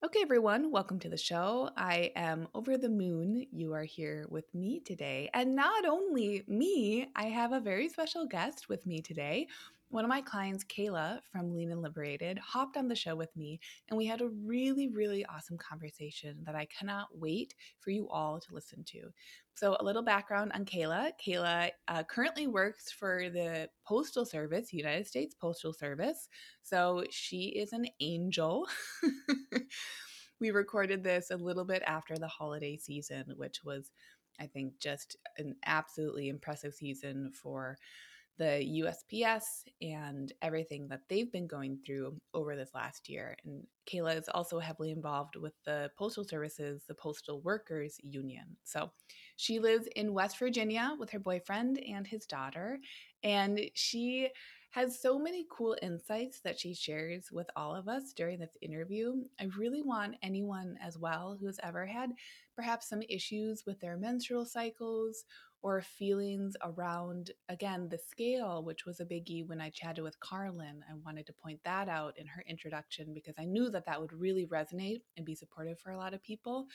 Okay, everyone, welcome to the show. I am over the moon. You are here with me today. And not only me, I have a very special guest with me today. One of my clients, Kayla from Lean and Liberated, hopped on the show with me, and we had a really, really awesome conversation that I cannot wait for you all to listen to. So, a little background on Kayla. Kayla uh, currently works for the Postal Service, United States Postal Service. So, she is an angel. we recorded this a little bit after the holiday season, which was, I think, just an absolutely impressive season for the USPS and everything that they've been going through over this last year. And Kayla is also heavily involved with the Postal Services, the Postal Workers Union. So she lives in West Virginia with her boyfriend and his daughter. And she has so many cool insights that she shares with all of us during this interview. I really want anyone as well who has ever had perhaps some issues with their menstrual cycles or feelings around, again, the scale, which was a biggie when I chatted with Carlin. I wanted to point that out in her introduction because I knew that that would really resonate and be supportive for a lot of people.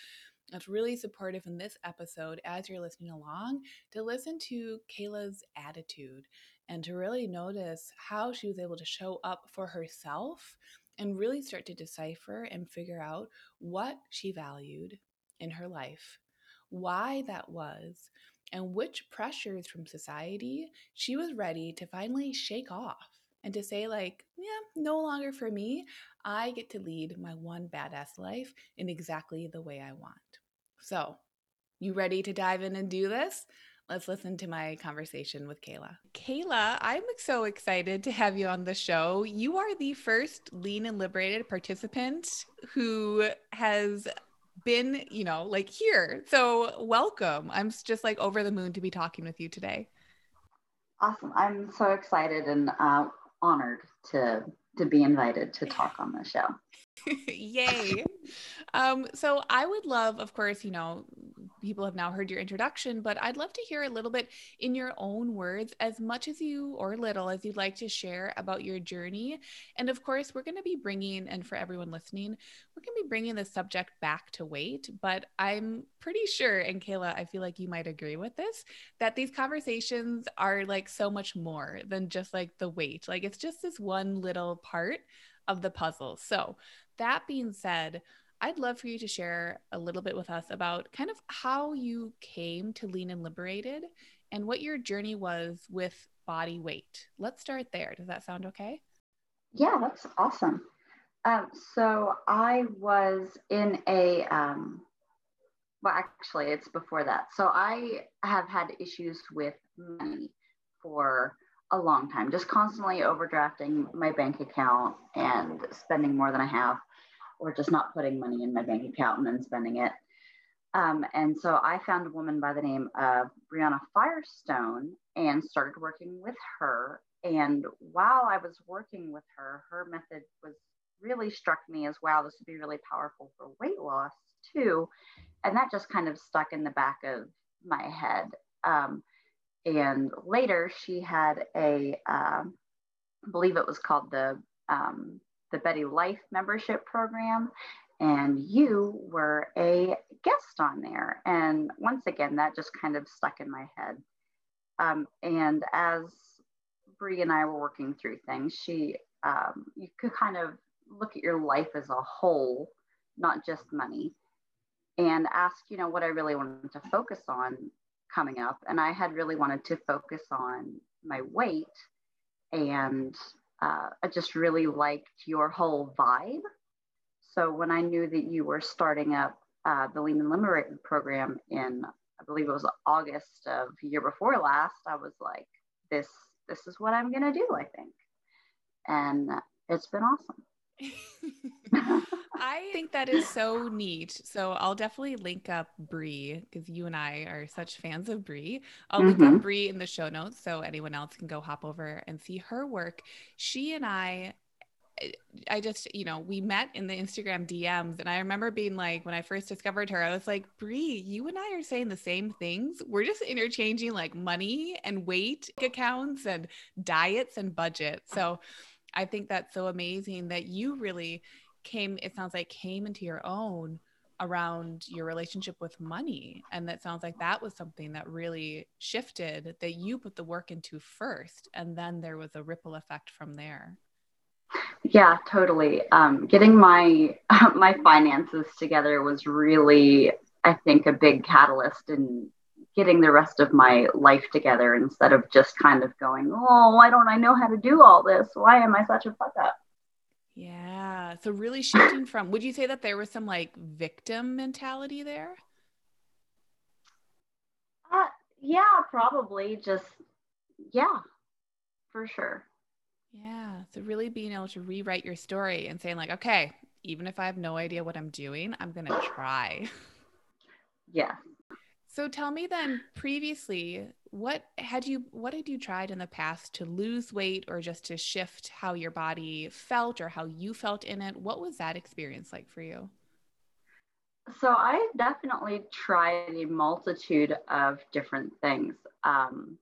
It's really supportive in this episode as you're listening along to listen to Kayla's attitude and to really notice how she was able to show up for herself and really start to decipher and figure out what she valued in her life, why that was, and which pressures from society she was ready to finally shake off and to say, like, yeah, no longer for me. I get to lead my one badass life in exactly the way I want. So, you ready to dive in and do this? Let's listen to my conversation with Kayla. Kayla, I'm so excited to have you on the show. You are the first Lean and Liberated participant who has been, you know, like here. So welcome. I'm just like over the moon to be talking with you today. Awesome. I'm so excited and uh, honored to to be invited to talk on the show. Yay. um, so I would love, of course, you know, people have now heard your introduction, but I'd love to hear a little bit in your own words, as much as you or little as you'd like to share about your journey. And of course, we're going to be bringing, and for everyone listening, we're going to be bringing the subject back to weight. But I'm pretty sure, and Kayla, I feel like you might agree with this, that these conversations are like so much more than just like the weight. Like it's just this one little part of the puzzle. So, that being said, I'd love for you to share a little bit with us about kind of how you came to Lean and Liberated and what your journey was with body weight. Let's start there. Does that sound okay? Yeah, that's awesome. Um, so I was in a, um, well, actually, it's before that. So I have had issues with money for a long time, just constantly overdrafting my bank account and spending more than I have or just not putting money in my bank account and then spending it. Um, and so I found a woman by the name of Brianna Firestone and started working with her. And while I was working with her, her method was really struck me as wow, this would be really powerful for weight loss too. And that just kind of stuck in the back of my head. Um, and later she had a, um, I believe it was called the um, the Betty Life membership program, and you were a guest on there. And once again, that just kind of stuck in my head. Um, and as Brie and I were working through things, she, um, you could kind of look at your life as a whole, not just money, and ask, you know, what I really wanted to focus on coming up. And I had really wanted to focus on my weight and uh, I just really liked your whole vibe. So when I knew that you were starting up uh, the Lean and program in, I believe it was August of year before last, I was like, this this is what I'm gonna do. I think, and it's been awesome. I think that is so neat. So I'll definitely link up Brie because you and I are such fans of Brie. I'll mm-hmm. link up mm-hmm. Brie in the show notes so anyone else can go hop over and see her work. She and I I just, you know, we met in the Instagram DMs, and I remember being like, when I first discovered her, I was like, Brie, you and I are saying the same things. We're just interchanging like money and weight accounts and diets and budget. So I think that's so amazing that you really came, it sounds like, came into your own around your relationship with money. And that sounds like that was something that really shifted that you put the work into first. And then there was a ripple effect from there. Yeah, totally. Um, getting my my finances together was really, I think, a big catalyst in getting the rest of my life together instead of just kind of going, oh, why don't I know how to do all this? Why am I such a fuck up? Yeah. So really shifting from, would you say that there was some like victim mentality there? Uh, yeah, probably. Just yeah, for sure. Yeah. So really being able to rewrite your story and saying like, okay, even if I have no idea what I'm doing, I'm going to try. Yeah. So tell me then previously, what had you what had you tried in the past to lose weight or just to shift how your body felt or how you felt in it? What was that experience like for you? So I definitely tried a multitude of different things. Um,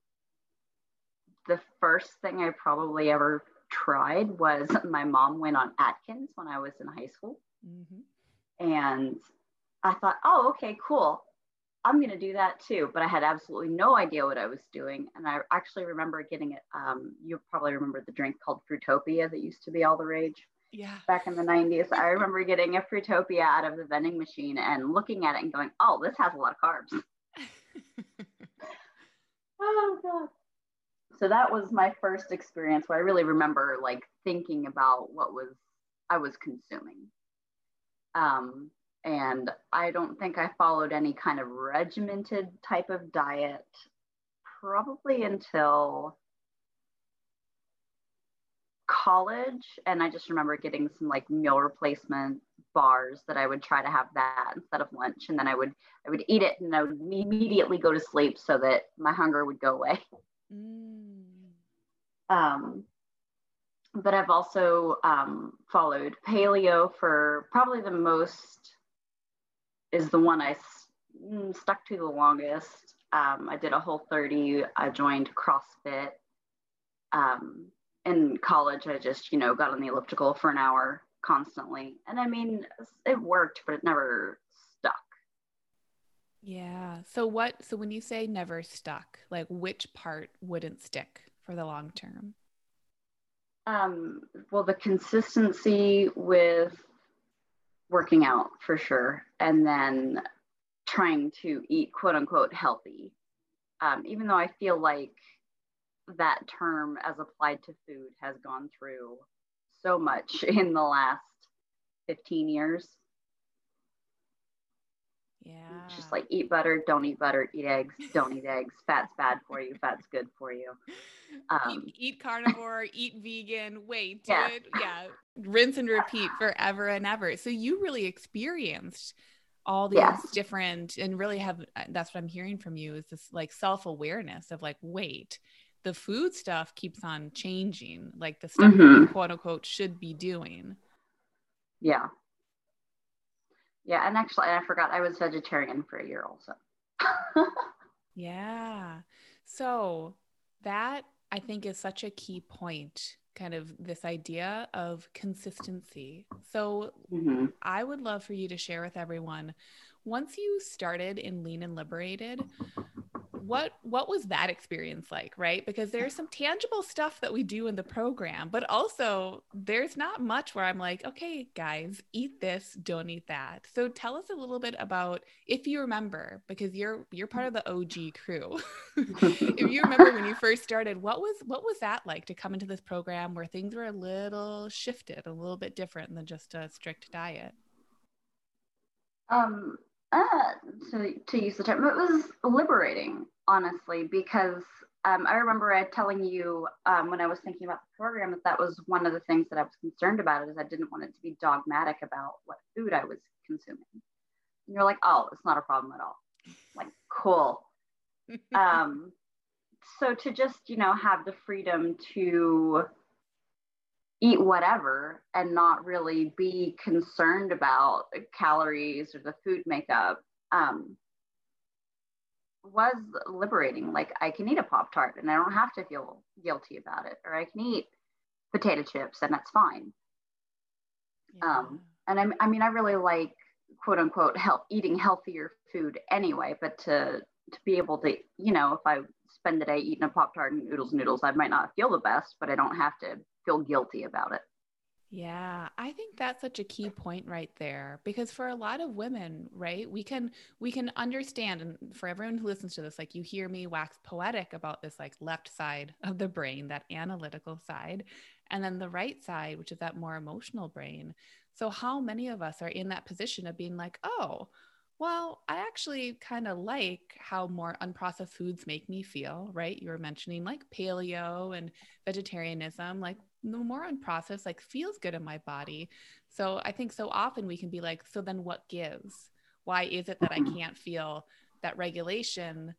the first thing I probably ever tried was my mom went on Atkins when I was in high school. Mm-hmm. And I thought, oh, okay, cool. I'm going to do that too. But I had absolutely no idea what I was doing. And I actually remember getting it. Um, you probably remember the drink called Fruitopia that used to be all the rage. Yeah. Back in the 90s. I remember getting a Fruitopia out of the vending machine and looking at it and going, oh, this has a lot of carbs. oh, God so that was my first experience where I really remember like thinking about what was I was consuming. Um, and I don't think I followed any kind of regimented type of diet probably until college. And i just remember getting some like meal replacement bars that i would try to have that instead of lunch. And then i would i would eat it and i would immediately go to sleep so that my hunger would go away. Mm. Um, but I've also um, followed paleo for probably the most, is the one I mm, stuck to the longest. Um, I did a whole 30. I joined CrossFit. Um, in college, I just, you know, got on the elliptical for an hour constantly. And I mean, it worked, but it never stuck. yeah. So what so when you say never stuck, like which part wouldn't stick for the long term? Um well the consistency with working out for sure and then trying to eat quote unquote healthy. Um, even though I feel like that term as applied to food has gone through so much in the last 15 years yeah. Just like eat butter, don't eat butter, eat eggs, don't eat eggs. Fat's bad for you, fat's good for you. Um, eat, eat, carnivore, eat vegan, wait, do yeah. it. Yeah. Rinse and repeat forever and ever. So you really experienced all these yes. different and really have uh, that's what I'm hearing from you is this like self-awareness of like, wait, the food stuff keeps on changing, like the stuff mm-hmm. quote unquote should be doing. Yeah. Yeah, and actually, I forgot I was vegetarian for a year also. yeah. So that I think is such a key point, kind of this idea of consistency. So mm-hmm. I would love for you to share with everyone once you started in Lean and Liberated, what what was that experience like right? Because there's some tangible stuff that we do in the program but also there's not much where i'm like okay guys eat this don't eat that. So tell us a little bit about if you remember because you're you're part of the og crew. If you remember when you first started what was what was that like to come into this program where things were a little shifted a little bit different than just a strict diet? Um uh, to, to use the term, it was liberating honestly, because um, I remember I telling you um, when I was thinking about the program that that was one of the things that I was concerned about is I didn't want it to be dogmatic about what food I was consuming. And you're like, oh, it's not a problem at all. Like, cool. um, so to just, you know, have the freedom to eat whatever and not really be concerned about calories or the food makeup um, was liberating. Like I can eat a Pop Tart and I don't have to feel guilty about it, or I can eat potato chips and that's fine. Yeah. Um, and I, I mean, I really like quote unquote health, eating healthier food anyway, but to to be able to, you know, if I spend the day eating a Pop Tart and noodles, noodles, I might not feel the best, but I don't have to feel guilty about it. Yeah, I think that's such a key point right there because for a lot of women, right, we can we can understand and for everyone who listens to this like you hear me wax poetic about this like left side of the brain, that analytical side, and then the right side, which is that more emotional brain. So how many of us are in that position of being like, "Oh, well, I actually kind of like how more unprocessed foods make me feel, right? You were mentioning like paleo and vegetarianism, like the more unprocessed, like feels good in my body. So I think so often we can be like, so then what gives? Why is it that I mm-hmm. can't feel that regulation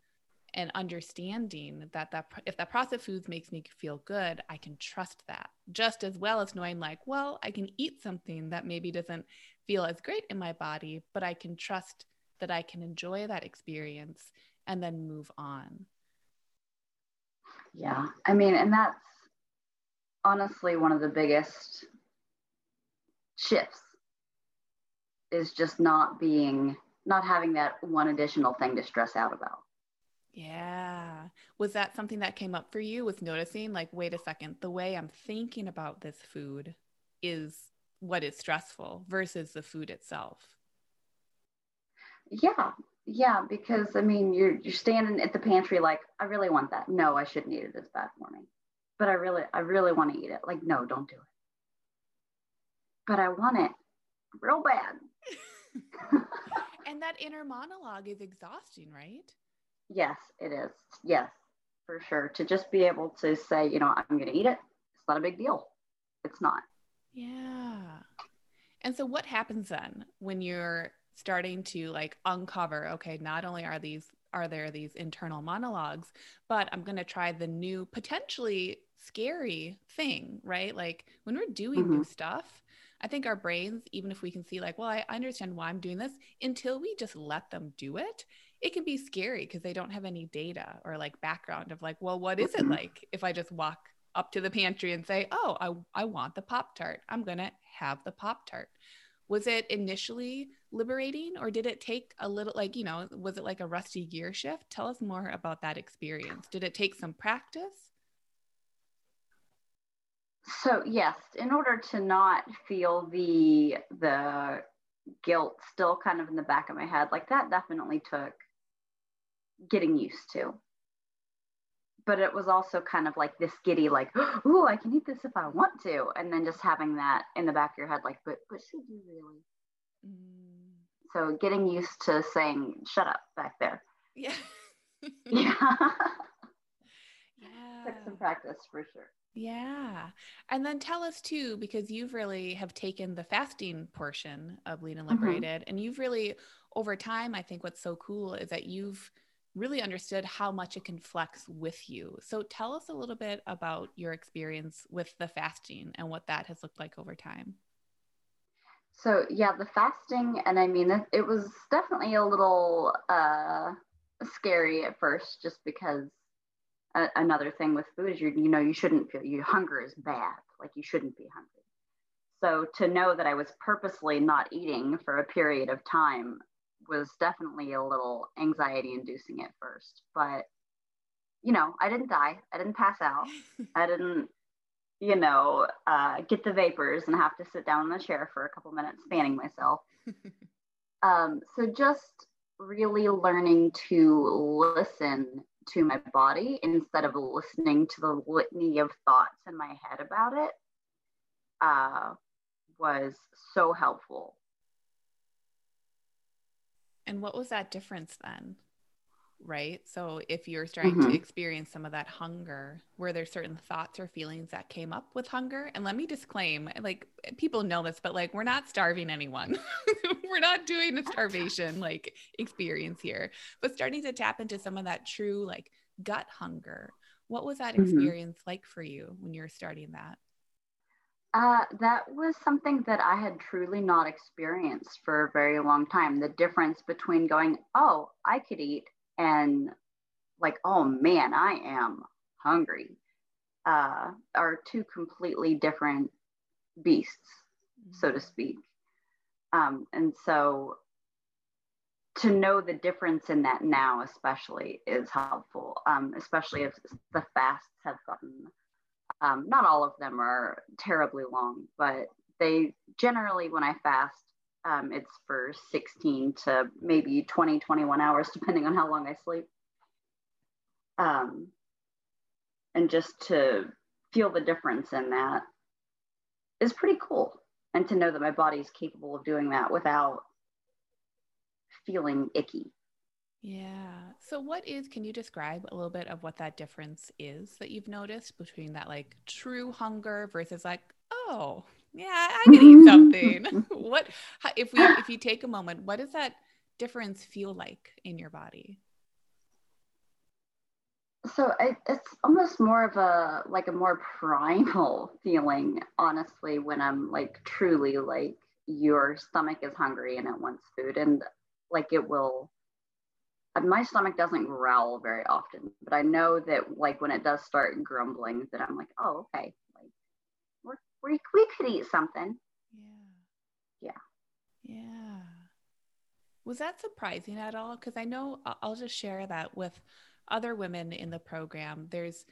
and understanding that that if that processed foods makes me feel good, I can trust that just as well as knowing like, well, I can eat something that maybe doesn't feel as great in my body, but I can trust that I can enjoy that experience and then move on. Yeah. I mean, and that's honestly one of the biggest shifts is just not being, not having that one additional thing to stress out about. Yeah. Was that something that came up for you with noticing, like, wait a second, the way I'm thinking about this food is what is stressful versus the food itself? Yeah, yeah, because I mean, you're you're standing at the pantry like, I really want that. No, I shouldn't eat it. It's bad for me. But I really, I really want to eat it. Like, no, don't do it. But I want it real bad. and that inner monologue is exhausting, right? Yes, it is. Yes, for sure. To just be able to say, you know, I'm going to eat it. It's not a big deal. It's not. Yeah. And so, what happens then when you're starting to like uncover okay not only are these are there these internal monologues but i'm going to try the new potentially scary thing right? Like when we're doing mm-hmm. new stuff i think our brains even if we can see like well i understand why i'm doing this until we just let them do it it can be scary because they don't have any data or like background of like well what is it like if i just walk up to the pantry and say oh i, I want the pop tart. I'm going to have the pop tart was it initially liberating or did it take a little like you know was it like a rusty gear shift? Tell us more about that experience. Did it take some practice so yes in order to not feel the the guilt still kind of in the back of my head like that definitely took getting used to but it was also kind of like this giddy, like, oh, I can eat this if I want to. And then just having that in the back of your head, like, but, but should you really? Mm. So getting used to saying, shut up back there. Yeah. yeah. yeah. Took some practice for sure. Yeah. And then tell us too, because you've really have taken the fasting portion of Lean and mm-hmm. Liberated, mm-hmm. and you've really, over time, I think what's so cool is that you've really understood how much it can flex with you. So tell us a little bit about your experience with the fasting and what that has looked like over time. So yeah, the fasting, and I mean, it, it was definitely a little uh, scary at first, just because a, another thing with food is you you know you shouldn't feel you hunger is bad, like you shouldn't be hungry. So to know that I was purposely not eating for a period of time was definitely a little anxiety inducing at first, but you know, I didn't die. I didn't pass out. I didn't, you know, uh, get the vapors and have to sit down in the chair for a couple minutes fanning myself. um, so just really learning to listen to my body instead of listening to the litany of thoughts in my head about it uh, was so helpful and what was that difference then? Right? So if you're starting mm-hmm. to experience some of that hunger, were there certain thoughts or feelings that came up with hunger? And let me disclaim, like people know this, but like we're not starving anyone. we're not doing a starvation like experience here, but starting to tap into some of that true like gut hunger. What was that mm-hmm. experience mm-hmm. like for you when you're starting that? Uh, that was something that I had truly not experienced for a very long time. The difference between going, oh, I could eat, and like, oh man, I am hungry, uh, are two completely different beasts, mm-hmm. so to speak. Um, and so to know the difference in that now, especially, is helpful, um, especially if the fasts have gotten um, not all of them are terribly long, but they generally, when I fast, um, it's for 16 to maybe 20, 21 hours, depending on how long I sleep. Um, and just to feel the difference in that is pretty cool. And to know that my body is capable of doing that without feeling icky. Yeah. So, what is, can you describe a little bit of what that difference is that you've noticed between that like true hunger versus like, oh, yeah, I can eat something? what, if we, if you take a moment, what does that difference feel like in your body? So it, it's almost more of a like a more primal feeling, honestly, when I'm like truly like your stomach is hungry and it wants food, and like it will uh, my stomach doesn't growl very often, but I know that like when it does start grumbling, that I'm like, oh, okay, we we could eat something. Yeah. Yeah. Yeah. Was that surprising at all? Because I know I'll just share that with other women in the program. There's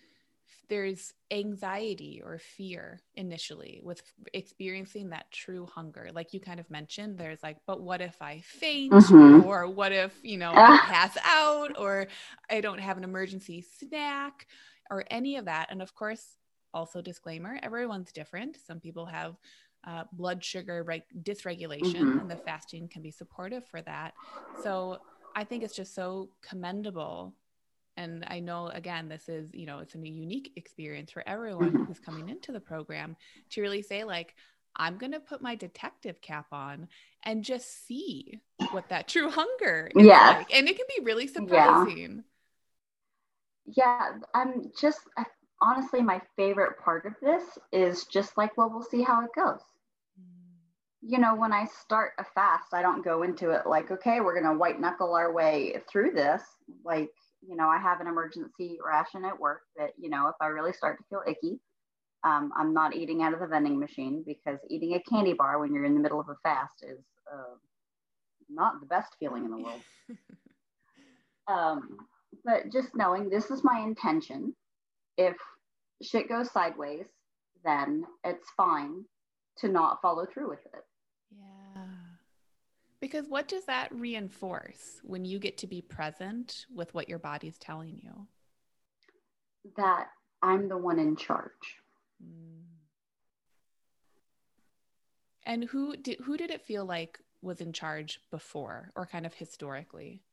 there's anxiety or fear initially with experiencing that true hunger like you kind of mentioned there's like but what if i faint mm-hmm. or what if you know i pass out or i don't have an emergency snack or any of that and of course also disclaimer everyone's different some people have uh, blood sugar right dysregulation mm-hmm. and the fasting can be supportive for that so i think it's just so commendable and i know again this is you know it's a unique experience for everyone mm-hmm. who's coming into the program to really say like i'm going to put my detective cap on and just see what that true hunger is yeah like. and it can be really surprising yeah, yeah i'm just honestly my favorite part of this is just like well we'll see how it goes you know, when I start a fast, I don't go into it like, okay, we're going to white knuckle our way through this. Like, you know, I have an emergency ration at work that, you know, if I really start to feel icky, um, I'm not eating out of the vending machine because eating a candy bar when you're in the middle of a fast is uh, not the best feeling in the world. um, but just knowing this is my intention. If shit goes sideways, then it's fine to not follow through with it. Yeah. Because what does that reinforce when you get to be present with what your body's telling you? That I'm the one in charge. Mm. And who did who did it feel like was in charge before or kind of historically?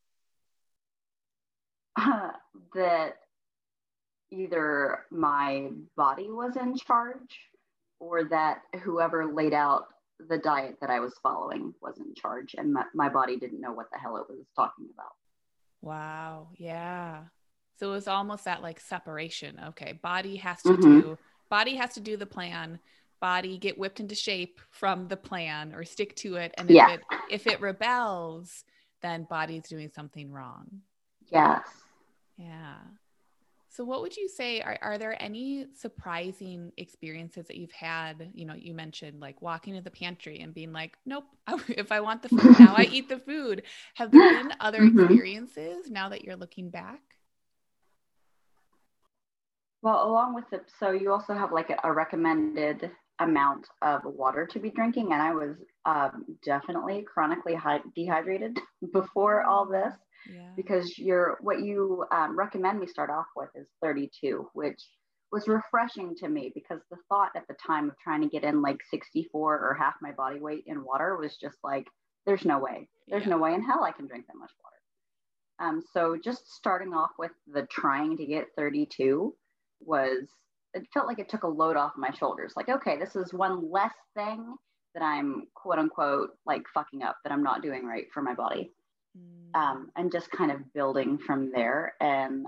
Uh, that either my body was in charge or that whoever laid out the diet that I was following was in charge and my, my body didn't know what the hell it was talking about. Wow. Yeah. So it was almost that like separation. Okay. Body has to mm-hmm. do, body has to do the plan. Body get whipped into shape from the plan or stick to it. And if yeah. it, if it rebels, then body's doing something wrong. Yes. Yeah. So, what would you say? Are, are there any surprising experiences that you've had? You know, you mentioned like walking to the pantry and being like, nope, if I want the food now, I eat the food. Have there been other mm-hmm. experiences now that you're looking back? Well, along with it, so you also have like a, a recommended amount of water to be drinking. And I was um, definitely chronically high, dehydrated before all this yeah. because you're what you um, recommend we start off with is 32 which was refreshing to me because the thought at the time of trying to get in like 64 or half my body weight in water was just like there's no way there's yeah. no way in hell i can drink that much water Um, so just starting off with the trying to get 32 was, it felt like it took a load off my shoulders. Like, okay, this is one less thing that I'm quote unquote like fucking up that I'm not doing right for my body. Mm. Um, and just kind of building from there. And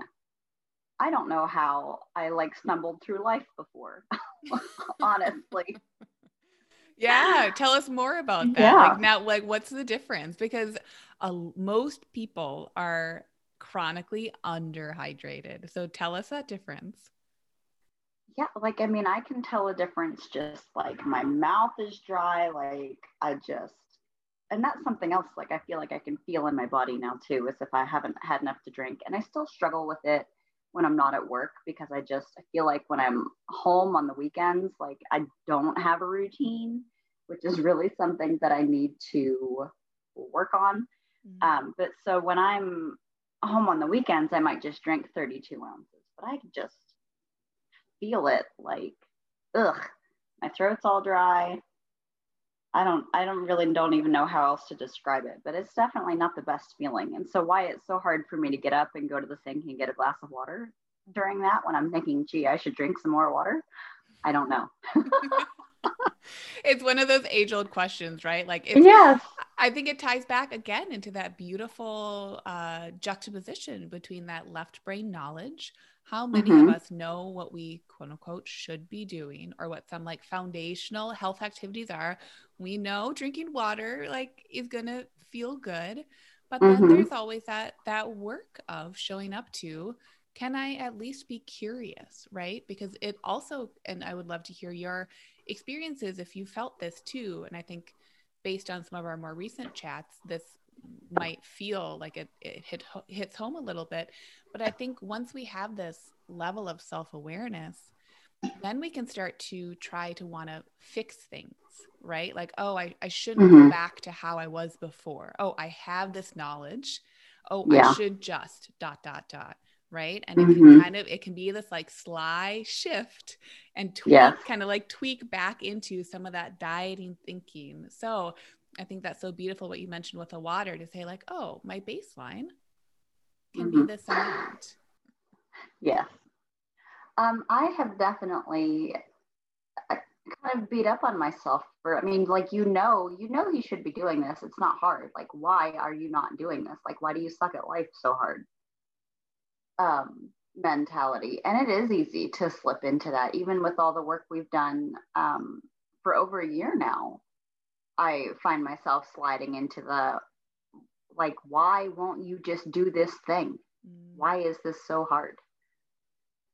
I don't know how I like stumbled through life before, honestly. Yeah, tell us more about that. Yeah. Like now, like what's the difference? Because uh, most people are chronically underhydrated. So tell us that difference. Yeah, like I mean, I can tell a difference just like my mouth is dry, like I just and that's something else like I feel like I can feel in my body now too, is if I haven't had enough to drink. And I still struggle with it when I'm not at work because I just I feel like when I'm home on the weekends, like I don't have a routine, which is really something that I need to work on. Mm-hmm. Um, but so when I'm home on the weekends, I might just drink 32 ounces, but I just feel it like, ugh, my throat's all dry. I don't, I don't really don't even know how else to describe it, but it's definitely not the best feeling. And so why it's so hard for me to get up and go to the sink and get a glass of water during that when I'm thinking, gee, I should drink some more water. I don't know. it's one of those age old questions, right? Like, it's, yes. I think it ties back again into that beautiful uh, juxtaposition between that left brain knowledge. How many mm-hmm. of us know what we quote unquote should be doing or what some like foundational health activities are? We know drinking water like is gonna feel good, but then mm-hmm. there's always that that work of showing up to can I at least be curious, right? Because it also, and I would love to hear your experiences if you felt this too. And I think based on some of our more recent chats, this might feel like it, it hit, hits home a little bit. But I think once we have this level of self awareness, then we can start to try to want to fix things, right? Like, oh, I, I shouldn't mm-hmm. go back to how I was before. Oh, I have this knowledge. Oh, yeah. I should just dot, dot, dot right and mm-hmm. it can mm-hmm. kind of it can be this like sly shift and tweak yeah. kind of like tweak back into some of that dieting thinking so i think that's so beautiful what you mentioned with the water to say like oh my baseline can mm-hmm. be this amount yeah um, i have definitely uh, kind of beat up on myself for i mean like you know you know you should be doing this it's not hard like why are you not doing this like why do you suck at life so hard um, mentality. And it is easy to slip into that, even with all the work we've done um, for over a year now. I find myself sliding into the like, why won't you just do this thing? Mm. Why is this so hard?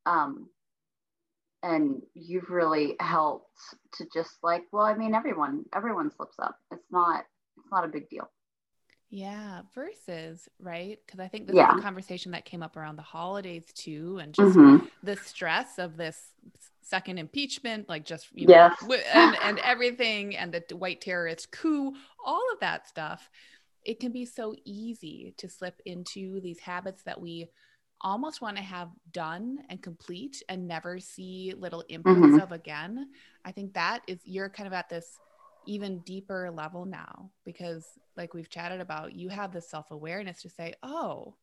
Um, and you've really helped to just like, well, I mean, everyone, everyone slips up. It's not, it's not a big deal. Yeah, versus, right? Because I think this yeah. is a conversation that came up around the holidays too, and just mm-hmm. the stress of this second impeachment, like just, you know, and, and everything, and the white terrorist coup, all of that stuff. It can be so easy to slip into these habits that we almost want to have done and complete and never see little inputs mm-hmm. of again. I think that is, you're kind of at this even deeper level now because like we've chatted about you have the self-awareness to say oh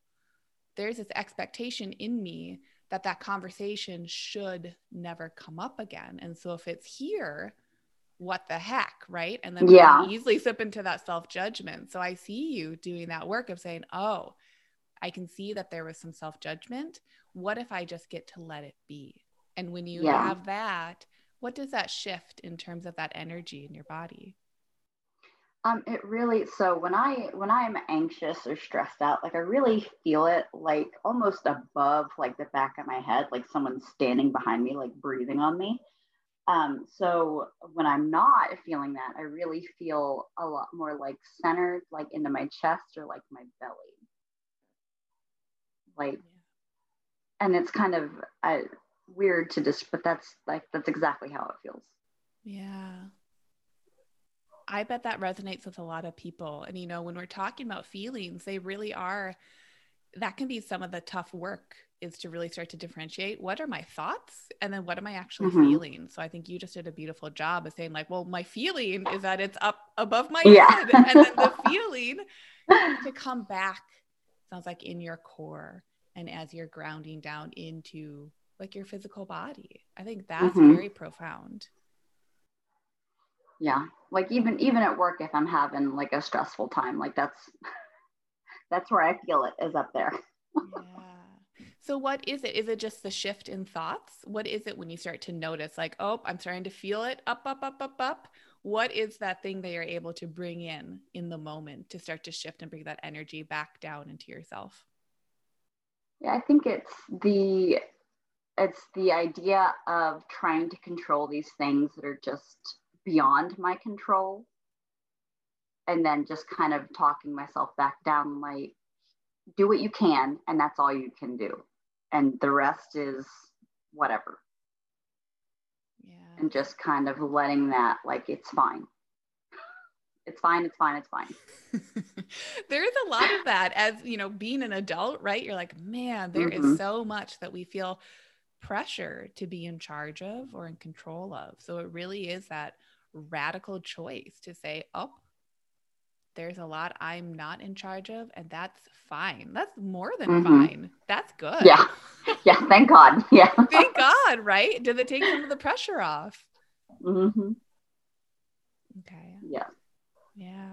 there's this expectation in me that that conversation should never come up again. And so if it's here what the heck right? And then yeah. easily slip into that self-judgment. So i see you doing that work of saying oh i can see that there was some self-judgment. What if i just get to let it be? And when you yeah. have that what does that shift in terms of that energy in your body um, it really so when I when I'm anxious or stressed out, like I really feel it like almost above like the back of my head, like someone's standing behind me, like breathing on me. Um, so when I'm not feeling that, I really feel a lot more like centered, like into my chest or like my belly. Like, and it's kind of uh, weird to just, but that's like that's exactly how it feels. Yeah. I bet that resonates with a lot of people. And, you know, when we're talking about feelings, they really are, that can be some of the tough work is to really start to differentiate what are my thoughts and then what am I actually mm-hmm. feeling. So I think you just did a beautiful job of saying, like, well, my feeling is that it's up above my yeah. head. And then the feeling to come back sounds like in your core and as you're grounding down into like your physical body. I think that's mm-hmm. very profound. Yeah. Like even even at work if I'm having like a stressful time, like that's that's where I feel it is up there. yeah. So what is it? Is it just the shift in thoughts? What is it when you start to notice like, "Oh, I'm starting to feel it up up up up up." What is that thing that you're able to bring in in the moment to start to shift and bring that energy back down into yourself? Yeah, I think it's the it's the idea of trying to control these things that are just beyond my control. And then just kind of talking myself back down like do what you can and that's all you can do. And the rest is whatever. Yeah. And just kind of letting that like it's fine. It's fine it's fine it's fine. There's a lot of that as you know being an adult right? You're like man there mm-hmm. is so much that we feel pressure to be in charge of or in control of. So it really is that radical choice to say oh there's a lot i'm not in charge of and that's fine. That's more than mm-hmm. fine. That's good. Yeah. Yeah thank god. Yeah. Thank god right? Did it take some of the pressure off? Mm-hmm. okay. Yeah. Yeah.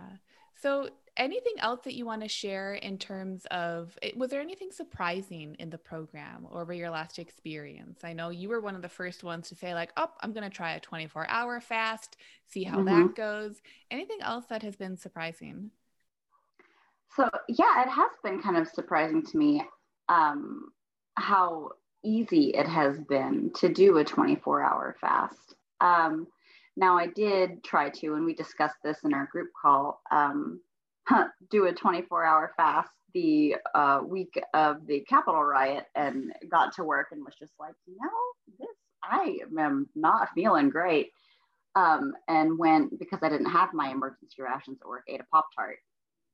So, anything else that you want to share in terms of was there anything surprising in the program over your last experience? I know you were one of the first ones to say, like, oh, I'm going to try a 24 hour fast, see how mm-hmm. that goes. Anything else that has been surprising? So, yeah, it has been kind of surprising to me um, how easy it has been to do a 24 hour fast. Um, now, I did try to, and we discussed this in our group call, um, do a 24 hour fast the uh, week of the Capitol riot and got to work and was just like, know, this, I am not feeling great. Um, and went because I didn't have my emergency rations at work, ate a Pop Tart.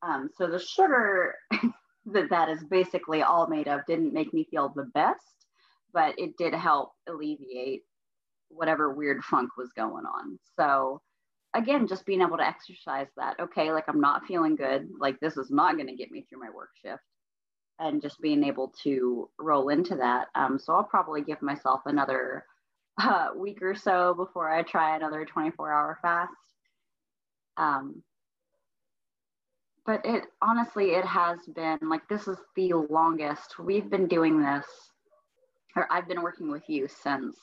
Um, so the sugar that that is basically all made of didn't make me feel the best, but it did help alleviate whatever weird funk was going on. So again, just being able to exercise that, okay, like I'm not feeling good, like this is not going to get me through my work shift. And just being able to roll into that. Um, so I'll probably give myself another uh, week or so before I try another 24 hour fast. Um, but it honestly, it has been like this is the longest we've been doing this, or I've been working with you since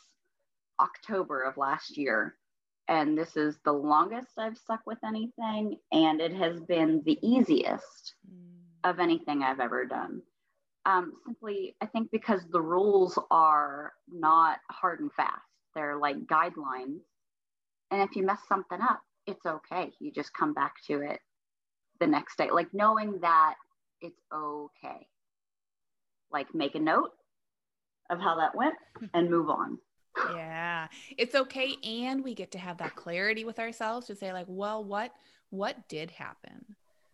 October of last year. And this is the longest I've stuck with anything. And it has been the easiest mm. of anything I've ever done. Um, simply, I think because the rules are not hard and fast, they're like guidelines. And if you mess something up, it's okay. You just come back to it the next day, like knowing that it's okay. Like make a note of how that went and move on yeah it's okay and we get to have that clarity with ourselves to say like well what what did happen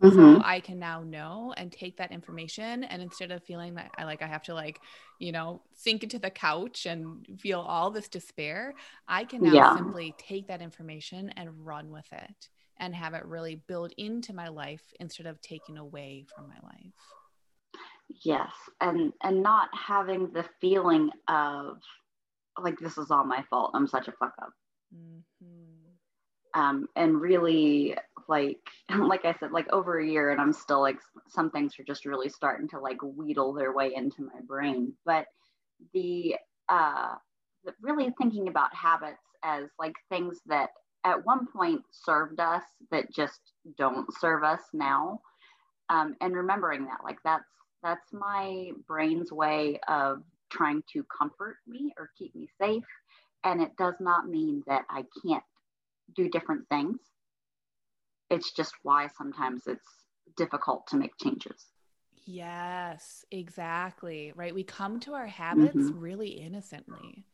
mm-hmm. so i can now know and take that information and instead of feeling that i like i have to like you know sink into the couch and feel all this despair i can now yeah. simply take that information and run with it and have it really build into my life instead of taking away from my life yes and and not having the feeling of like this is all my fault. I'm such a fuck up. Mm-hmm. Um, and really, like, like I said, like over a year, and I'm still like some things are just really starting to like wheedle their way into my brain. But the uh, the really thinking about habits as like things that at one point served us that just don't serve us now, um, and remembering that, like that's that's my brain's way of trying to comfort me or keep me safe. And it does not mean that I can't do different things. It's just why sometimes it's difficult to make changes. Yes, exactly. Right. We come to our habits mm-hmm. really innocently.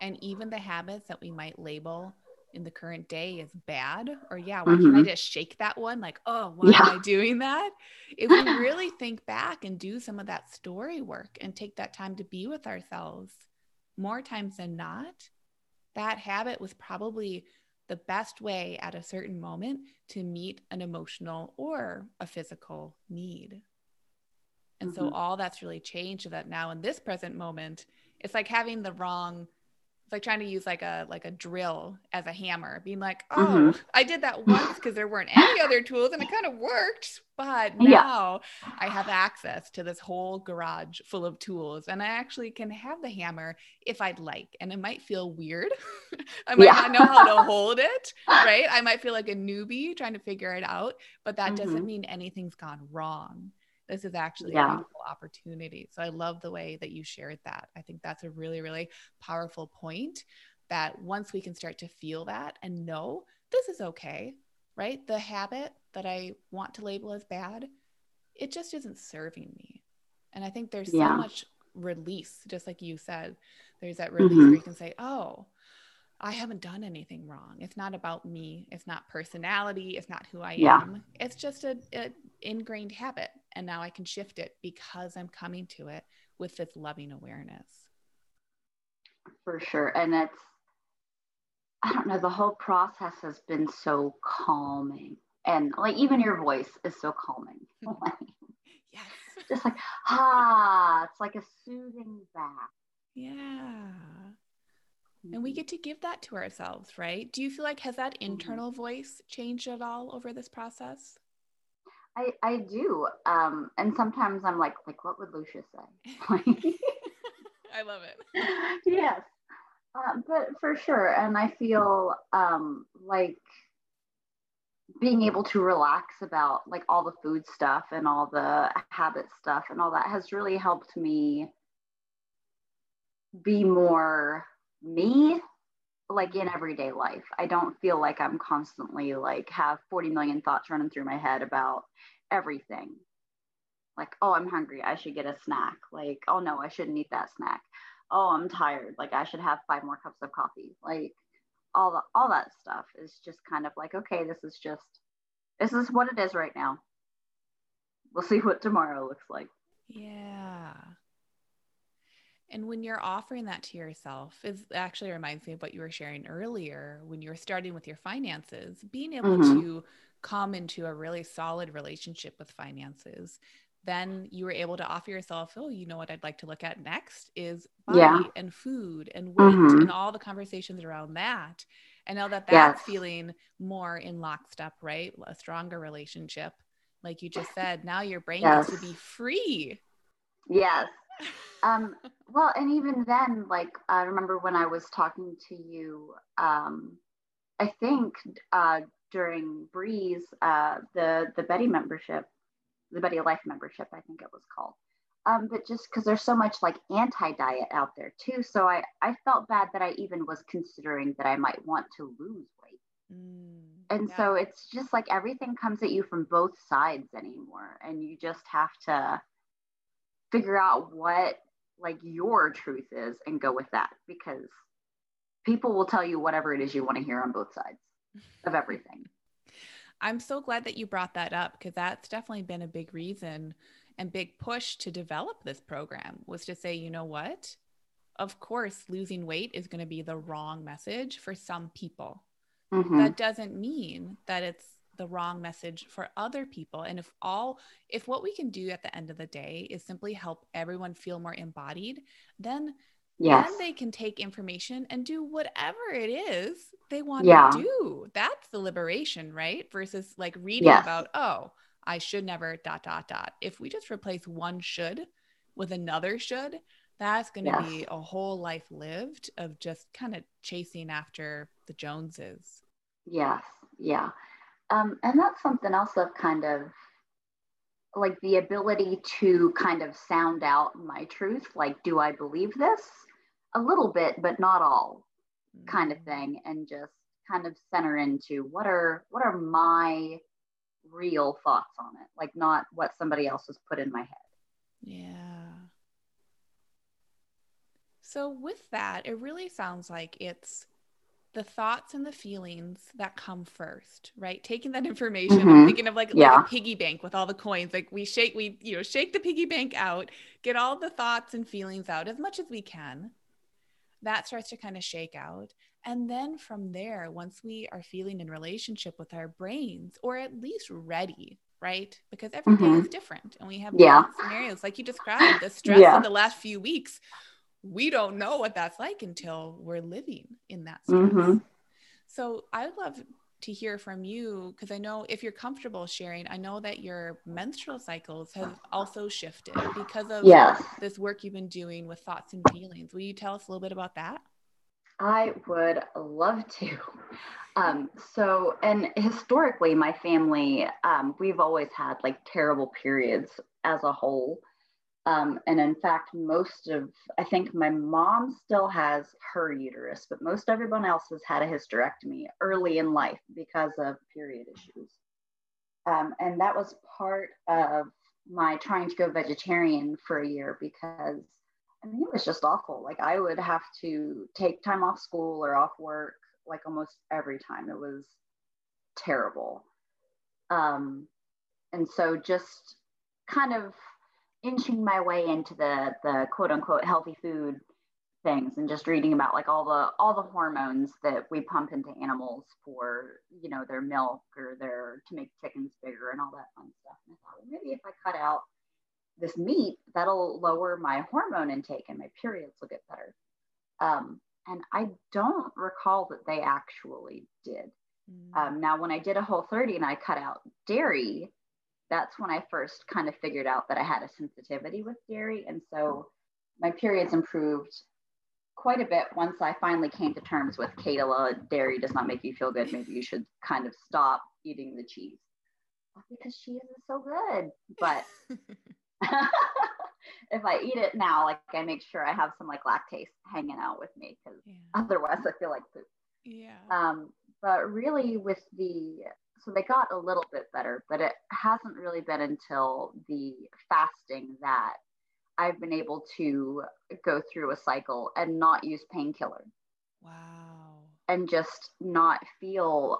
And even the habits that we might label in the current day is bad or yeah why mm-hmm. can't i just shake that one like oh why yeah. am i doing that if we really think back and do some of that story work and take that time to be with ourselves more times than not that habit was probably the best way at a certain moment to meet an emotional or a physical need And mm-hmm. so all that's really changed so that now in this present moment, it's like having the wrong it's like trying to use like a like a drill as a hammer being like oh mm-hmm. i did that once because there weren't any other tools and it kind of worked but now yeah. i have access to this whole garage full of tools and i actually can have the hammer if i'd like and it might feel weird i might yeah. not know how to hold it right i might feel like a newbie trying to figure it out but that mm-hmm. doesn't mean anything's gone wrong this is actually yeah. a beautiful opportunity. So I love the way that you shared that. I think that's a really, really powerful point that once we can start to feel that and know this is okay, right? The habit that I want to label as bad, it just isn't serving me. And I think there's yeah. so much release, just like you said. There's that release mm-hmm. where you can say, oh, I haven't done anything wrong. It's not about me. It's not personality. It's not who I yeah. am. It's just a, a, ingrained habit, and now I can shift it because I'm coming to it with this loving awareness. For sure, and it's I don't know. The whole process has been so calming, and like even your voice is so calming. yes, just like ah, it's like a soothing bath. Yeah and we mm-hmm. get to give that to ourselves right do you feel like has that mm-hmm. internal voice changed at all over this process i i do um and sometimes i'm like like what would lucia say? I love it. Yes. Uh, but for sure and i feel um like being able to relax about like all the food stuff and all the habit stuff and all that has really helped me be more me like in everyday life. I don't feel like I'm constantly like have 40 million thoughts running through my head about everything. Like, oh, I'm hungry. I should get a snack. Like, oh no, I shouldn't eat that snack. Oh, I'm tired. Like, I should have five more cups of coffee. Like, all the, all that stuff is just kind of like, okay, this is just this is what it is right now. We'll see what tomorrow looks like. Yeah. And when you're offering that to yourself, it actually reminds me of what you were sharing earlier when you were starting with your finances, being able mm-hmm. to come into a really solid relationship with finances. Then you were able to offer yourself, oh, you know what I'd like to look at next is body yeah. and food and weight mm-hmm. and all the conversations around that. And now that that's yes. feeling more in lockstep, right? A stronger relationship. Like you just said, now your brain yes. gets to be free. Yes um, well, and even then, like I remember when I was talking to you, um, I think uh, during Breeze, uh, the the Betty membership, the Betty Life membership, I think it was called. Um, but just because there's so much like anti-diet out there too, so I I felt bad that I even was considering that I might want to lose weight. Mm, and yeah. so it's just like everything comes at you from both sides anymore, and you just have to figure out what like your truth is and go with that because people will tell you whatever it is you want to hear on both sides of everything. I'm so glad that you brought that up because that's definitely been a big reason and big push to develop this program was to say, you know what? Of course, losing weight is going to be the wrong message for some people. Mm-hmm. That doesn't mean that it's the wrong message for other people and if all if what we can do at the end of the day is simply help everyone feel more embodied then yes. then they can take information and do whatever it is they want yeah. to do that's the liberation right versus like reading yes. about oh i should never dot dot dot if we just replace one should with another should that's going to yes. be a whole life lived of just kind of chasing after the joneses yes yeah um, and that's something else of kind of like the ability to kind of sound out my truth. Like, do I believe this? A little bit, but not all, kind of mm. thing, and just kind of center into what are what are my real thoughts on it, like not what somebody else has put in my head. Yeah. So with that, it really sounds like it's the thoughts and the feelings that come first, right? Taking that information, mm-hmm. I'm thinking of like, yeah. like a piggy bank with all the coins. Like we shake, we, you know, shake the piggy bank out, get all the thoughts and feelings out as much as we can. That starts to kind of shake out. And then from there, once we are feeling in relationship with our brains, or at least ready, right? Because every day Mhm. is different and we have Yeah. scenarios. Like you described, the stress Yeah. of the last few weeks, we don't know what that's like until we're living in that stress. Mhm. So I'd love to hear from you because I know if you're comfortable sharing, I know that your menstrual cycles have also shifted because of Yes. this work you've been doing with thoughts and feelings. Will you tell us a little bit about that? I would love to. Um, so, and historically, my family, um, we've always had like terrible periods as a whole. Um, and in fact, most of, I think my mom still has her uterus, but most everyone else has had a hysterectomy early in life because of period issues. Um, and that was part of my trying to go vegetarian for a year because I mean, it was just awful. Like I would have to take time off school or off work, like almost every time. It was terrible. Um, and so just kind of inching my way into the the quote unquote healthy food things and just reading about like all the all the hormones that we pump into animals for you know their milk or their to make chickens bigger and all that fun stuff. And I thought well, maybe if I cut out this meat, that'll lower my hormone intake and my periods will get better. Um, and I don't recall that they actually did. Mm. Um, now, when I did a whole 30 and I cut out dairy, that's when I first kind of figured out that I had a sensitivity with dairy. And so my periods improved quite a bit once I finally came to terms with Kayla, dairy does not make you feel good. Maybe you should kind of stop eating the cheese because she isn't so good. But if I eat it now, like I make sure I have some like lactase hanging out with me because yeah. otherwise I feel like poop. yeah. Um, but really, with the so they got a little bit better, but it hasn't really been until the fasting that I've been able to go through a cycle and not use painkiller wow. and just not feel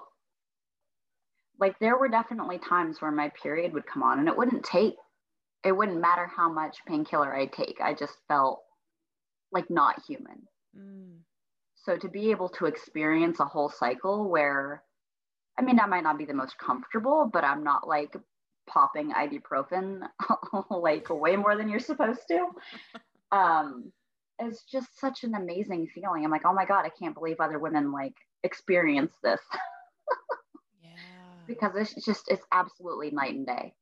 like there were definitely times where my period would come on and it wouldn't take it wouldn't matter how much painkiller I take. I just felt like not human. Mm. So to be able to experience a whole cycle where, I mean, that might not be the most comfortable, but I'm not like popping ibuprofen like way more than you're supposed to. Um, it's just such an amazing feeling. I'm like, oh my God, I can't believe other women like experience this Yeah. because it's just, it's absolutely night and day.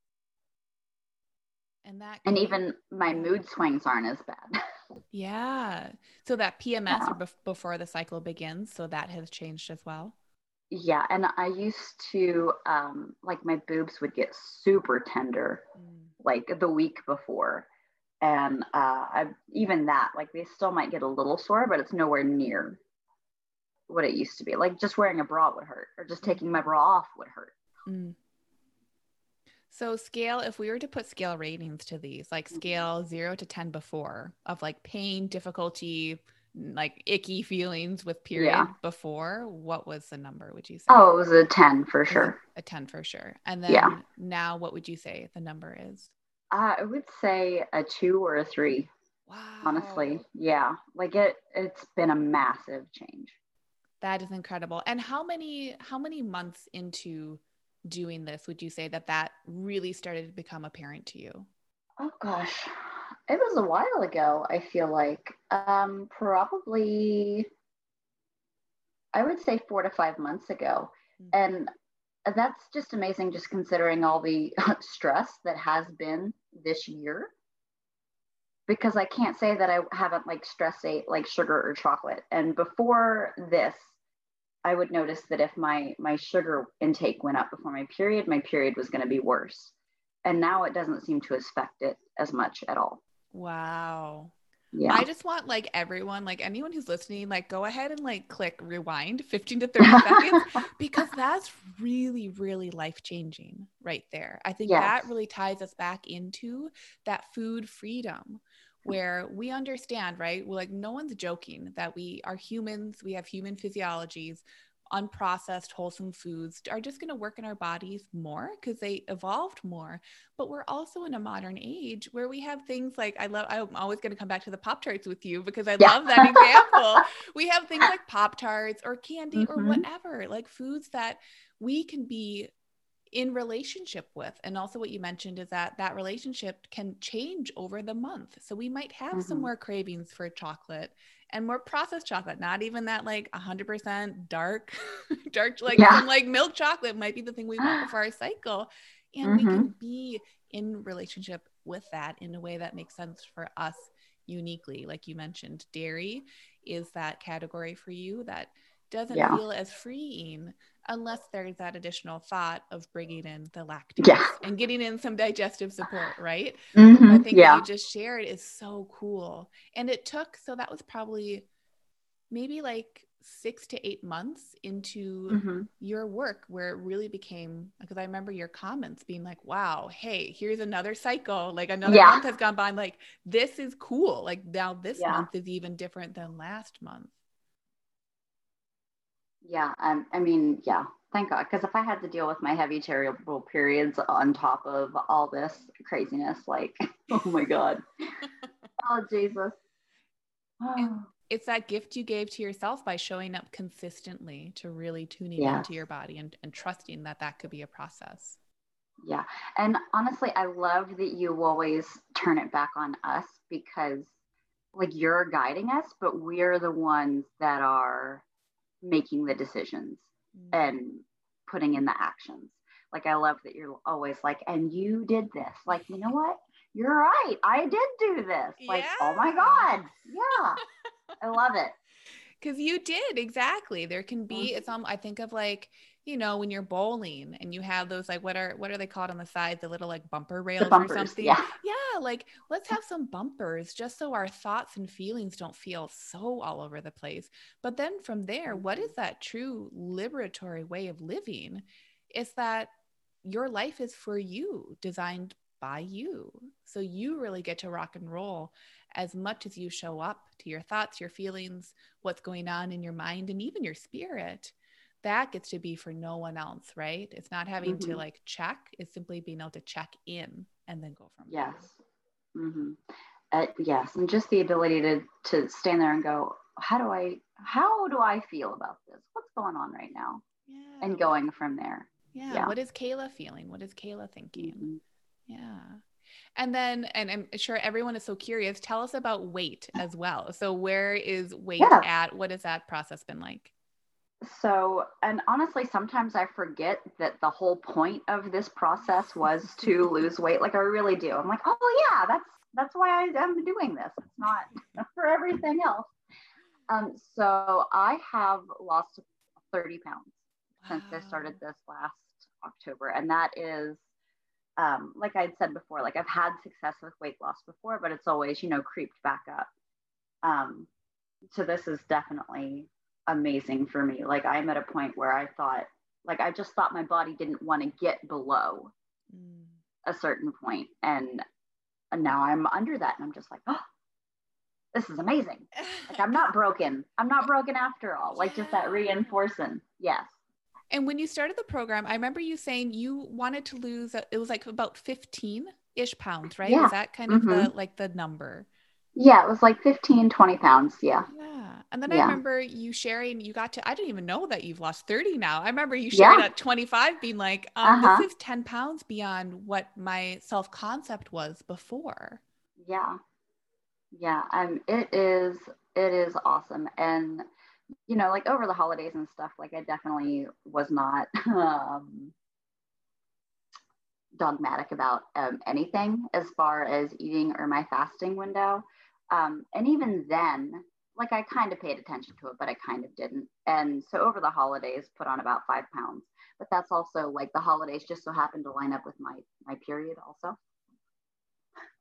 and that And even my mood swings aren't as bad. yeah. So that PMS Yeah. or bef- before the cycle begins, so that has changed as well. Yeah. And I used to, um, like, my boobs would get super tender Mm. like the week before. And uh, I, even that, like they still might get a little sore, but it's nowhere near what it used to be. Like just wearing a bra would hurt, or just taking my bra off would hurt. Mm. So scale, if we were to put scale ratings to these, like scale zero to 10 before of like pain, difficulty, like icky feelings with period Yeah. before, what was the number, would you say? Oh, it was a 10 for sure. A 10 for sure. And then Yeah. now what would you say the number is? Uh, I would say a two or a three, Wow. honestly. Yeah. Like it, it's been a massive change. That is incredible. And how many how many months into doing this would you say that that really started to become apparent to you? Oh gosh. It was a while ago, I feel like. Um, probably I would say four to five months ago. Mm. And that's just amazing, just considering all the stress that has been this year. Because I can't say that I haven't like stress ate like sugar or chocolate. And before this, I would notice that if my my sugar intake went up before my period, my period was going to be worse. And now it doesn't seem to affect it as much at all. Wow. Yeah. I just want like everyone, like anyone who's listening, like go ahead and like click rewind 15 to 30 seconds because that's really, really life changing right there. I think Yes. that really ties us back into that food freedom where we understand, right? We're like, no one's joking that we are humans, we have human physiologies. Unprocessed, wholesome foods are just going to work in our bodies more because they evolved more. But we're also in a modern age where we have things like I love, I'm always going to come back to the Pop Tarts with you because I Yeah. love that example we have things like pop tarts or candy or Mhm. whatever like foods that we can be in relationship with and also what you mentioned is that that relationship can change over the month so we might have mm-hmm. some more cravings for chocolate and more processed chocolate not even that like 100% dark dark like yeah. like milk chocolate might be the thing we want for our cycle and mm-hmm. we can be in relationship with that in a way that makes sense for us uniquely like you mentioned dairy is that category for you that doesn't yeah. feel as freeing unless there's that additional thought of bringing in the lactase yeah. and getting in some digestive support, right? Mm-hmm. I think yeah. what you just shared is so cool. And it took, so that was probably maybe like six to eight months into mm-hmm. your work where it really became because I remember your comments being like, wow, hey, here's another cycle. Like another yeah. month has gone by. I'm like, this is cool. Like now this yeah. month is even different than last month. Yeah, um, I mean, yeah, thank God. Because if I had to deal with my heavy terrible periods on top of all this craziness, like, oh my God. oh, Jesus. it's that gift you gave to yourself by showing up consistently to really tuning yeah. into your body and, and trusting that that could be a process. Yeah. And honestly, I love that you always turn it back on us because, like, you're guiding us, but we're the ones that are making the decisions mm-hmm. and putting in the actions. Like I love that you're always like, and you did this. Like, you know what? You're right. I did do this. Like, yeah. oh my God. Yeah. I love it. Cause you did exactly. There can be, mm-hmm. it's um, I think of like, you know, when you're bowling and you have those like what are what are they called on the sides, the little like bumper rails bumpers, or something. Yeah. yeah, like let's have some bumpers just so our thoughts and feelings don't feel so all over the place. But then from there, what is mm-hmm. that true liberatory way of living? It's that your life is for you, designed by you. So you really get to rock and roll as much as you show up to your thoughts, your feelings, what's going on in your mind, and even your spirit that gets to be for no one else, right? It's not having mm-hmm. to like check, it's simply being able to check in and then go from yes. there. Mm-hmm. Uh, yes. And just the ability to, to stand there and go, how do I, how do I feel about this? What's going on right now? Yeah. And going from there. Yeah. yeah. What is Kayla feeling? What is Kayla thinking? Mm-hmm. Yeah. And then, and I'm sure everyone is so curious, tell us about weight as well. So, where is weight yeah. at? What has that process been like? So and honestly sometimes i forget that the whole point of this process was to lose weight like i really do. I'm like oh yeah that's that's why i am doing this. It's not for everything else. Um so i have lost 30 pounds wow. since i started this last october and that is um, like i'd said before like i've had success with weight loss before but it's always you know creeped back up. Um, so this is definitely amazing for me. Like I'm at a point where I thought, like I just thought my body didn't want to get below mm. a certain point, and, and now I'm under that, and I'm just like, oh, this is amazing. like I'm not broken. I'm not broken after all. Like just that reinforcing. Yes. And when you started the program, I remember you saying you wanted to lose. It was like about 15 ish pounds, right? Yeah. Is that kind of mm-hmm. the like the number? Yeah, it was like 15, 20 pounds. Yeah. Yeah. And then yeah. I remember you sharing, you got to, I didn't even know that you've lost 30 now. I remember you sharing yeah. at 25 being like, um, uh-huh. this is 10 pounds beyond what my self concept was before. Yeah. Yeah. Um, it is, it is awesome. And, you know, like over the holidays and stuff, like I definitely was not, um, dogmatic about um, anything as far as eating or my fasting window. Um, and even then, like I kind of paid attention to it, but I kind of didn't. And so over the holidays, put on about five pounds. But that's also like the holidays just so happened to line up with my my period also.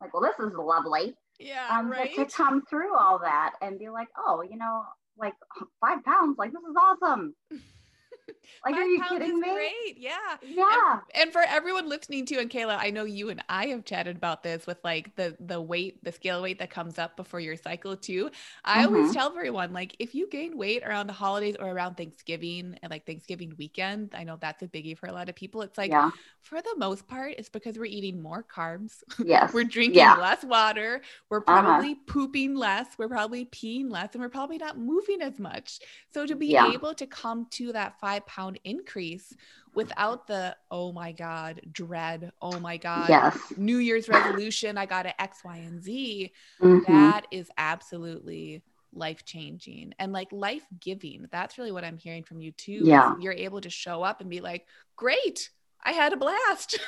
Like, well, this is lovely. Yeah, um, right. to come through all that and be like, oh, you know, like five pounds, like this is awesome. Like, Five are you kidding me? Great. Yeah. Yeah. And, and, for everyone listening to, and Kayla, I know you and I have chatted about this with like the the weight, the scale weight that comes up before your cycle too. I mm-hmm. always tell everyone, like, if you gain weight around the holidays or around Thanksgiving and like Thanksgiving weekend, I know that's a biggie for a lot of people. It's like yeah. for the most part, it's because we're eating more carbs. Yes. we're drinking yeah. less water. We're uh-huh. probably uh-huh. pooping less. We're probably peeing less, and we're probably not moving as much. So to be yeah. able to come to that five pound increase without the oh my god dread oh my god yes. New year's resolution i got to x y and z. Mm-hmm. that is absolutely life changing and like life giving that's really what i'm hearing from you too yeah. you're able to show up and be like great I had a blast.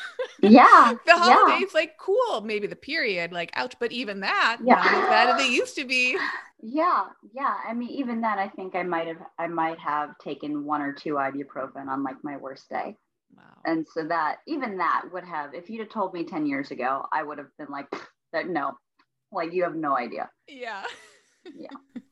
Yeah. the holidays, yeah. like, cool. Maybe the period, like, ouch. But even that, yeah. not as bad as they used to be. Yeah. Yeah. I mean, even then, I think I might have, I might have taken one or two ibuprofen on like my worst day. Wow. And so that, even that would have, if you'd have told me 10 years ago, I would have been like, that no, like, you have no idea. Yeah. Yeah.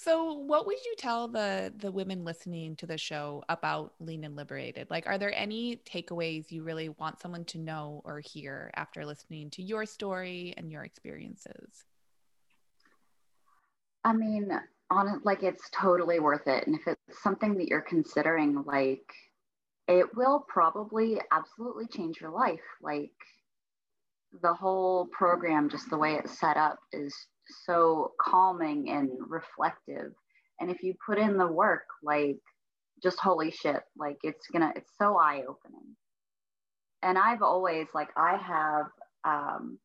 So, what would you tell the the women listening to the show about Lean and Liberated? Like, are there any takeaways you really want someone to know or hear after listening to your story and your experiences? I mean, on like it's totally worth it, and if it's something that you're considering, like it will probably absolutely change your life. Like the whole program, just the way it's set up, is so calming and reflective. And if you put in the work, like just holy shit, like it's gonna, it's so eye opening. And I've always, like, I have, um,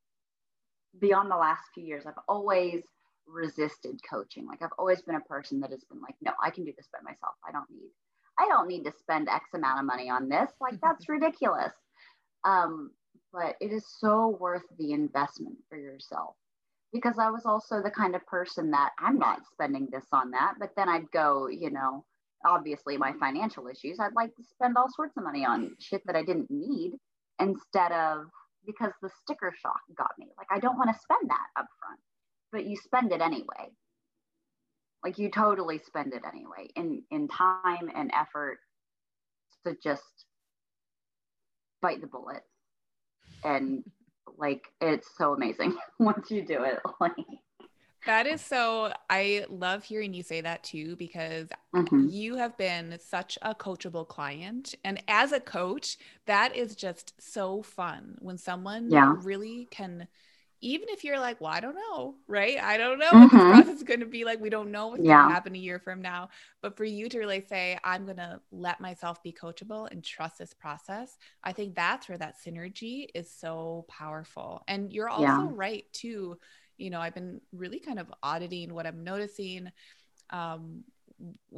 beyond the last few years, I've always resisted coaching. Like, I've always been a person that has been like, no, I can do this by myself. I don't need, I don't need to spend X amount of money on this. Like, that's ridiculous. Um, but it is so worth the investment for yourself because I was also the kind of person that I'm not spending this on that. But then I'd go, you know, obviously my financial issues, I'd like to spend all sorts of money on shit that I didn't need instead of because the sticker shock got me. Like, I don't want to spend that up front, but you spend it anyway. Like, you totally spend it anyway in, in time and effort to just bite the bullet and like it's so amazing once you do it. Like that is so I love hearing you say that too because mm-hmm. you have been such a coachable client and as a coach that is just so fun when someone yeah. really can even if you're like, well, I don't know, right? I don't know mm-hmm. what this process is going to be like. We don't know what's yeah. going to happen a year from now. But for you to really say, I'm going to let myself be coachable and trust this process, I think that's where that synergy is so powerful. And you're also yeah. right, too. You know, I've been really kind of auditing what I'm noticing. Um,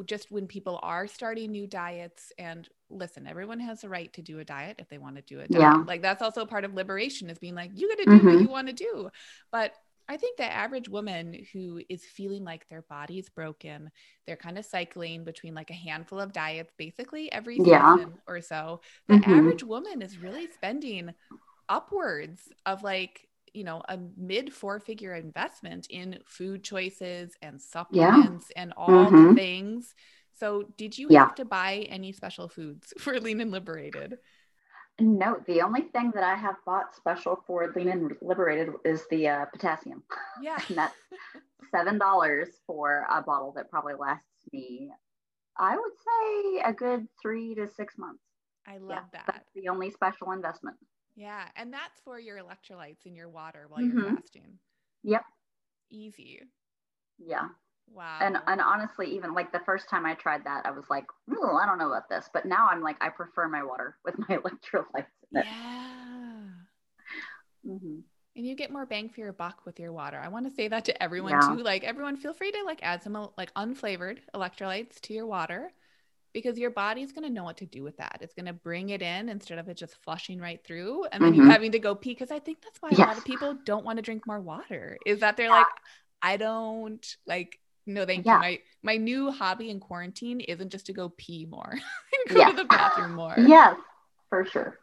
just when people are starting new diets and listen everyone has a right to do a diet if they want to do it yeah. like that's also part of liberation is being like you got to do mm-hmm. what you want to do but I think the average woman who is feeling like their body's broken, they're kind of cycling between like a handful of diets basically every season or so. The mm-hmm. average woman is really spending upwards of like you know a mid four figure investment in food choices and supplements yeah. and all mm-hmm. the things. So did you yeah. have to buy any special foods for lean and liberated? No the only thing that i have bought special for lean and liberated is the uh, potassium. Yeah. And that's seven dollars for a bottle that probably lasts me i would say a good three to six months. I love yeah, that. that's the only special investment yeah. And that's for your electrolytes in your water while mm-hmm. you're fasting. Yep. Easy. Yeah. Wow. And and honestly, even like the first time I tried that, I was like, oh, I don't know about this. But now I'm like, I prefer my water with my electrolytes. Yeah. Mm-hmm. And you get more bang for your buck with your water. I want to say that to everyone yeah. too. Like everyone, feel free to like add some like unflavored electrolytes to your water because your body's going to know what to do with that. It's going to bring it in instead of it just flushing right through and then mm-hmm. you having to go pee. Because I think that's why yes. a lot of people don't want to drink more water is that they're yeah. like, I don't like, no, thank yeah. you. My my new hobby in quarantine isn't just to go pee more and go yeah. to the bathroom more. Yes, for sure.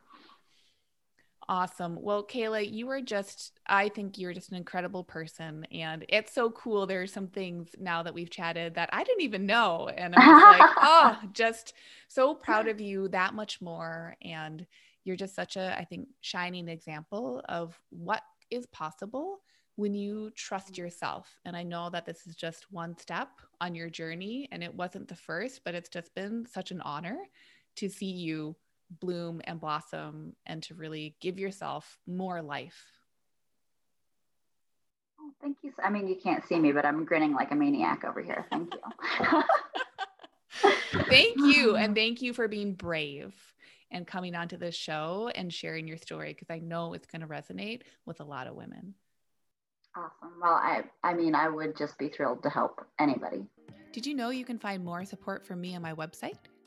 Awesome. Well, Kayla, you are just, I think you're just an incredible person. And it's so cool. There are some things now that we've chatted that I didn't even know. And I'm just like, oh, just so proud of you that much more. And you're just such a, I think, shining example of what is possible when you trust yourself. And I know that this is just one step on your journey and it wasn't the first, but it's just been such an honor to see you bloom and blossom and to really give yourself more life. Oh, thank you. I mean, you can't see me, but I'm grinning like a maniac over here. Thank you. thank you. And thank you for being brave and coming onto this show and sharing your story because I know it's going to resonate with a lot of women. Awesome. Well, I, I mean, I would just be thrilled to help anybody. Did you know you can find more support from me on my website?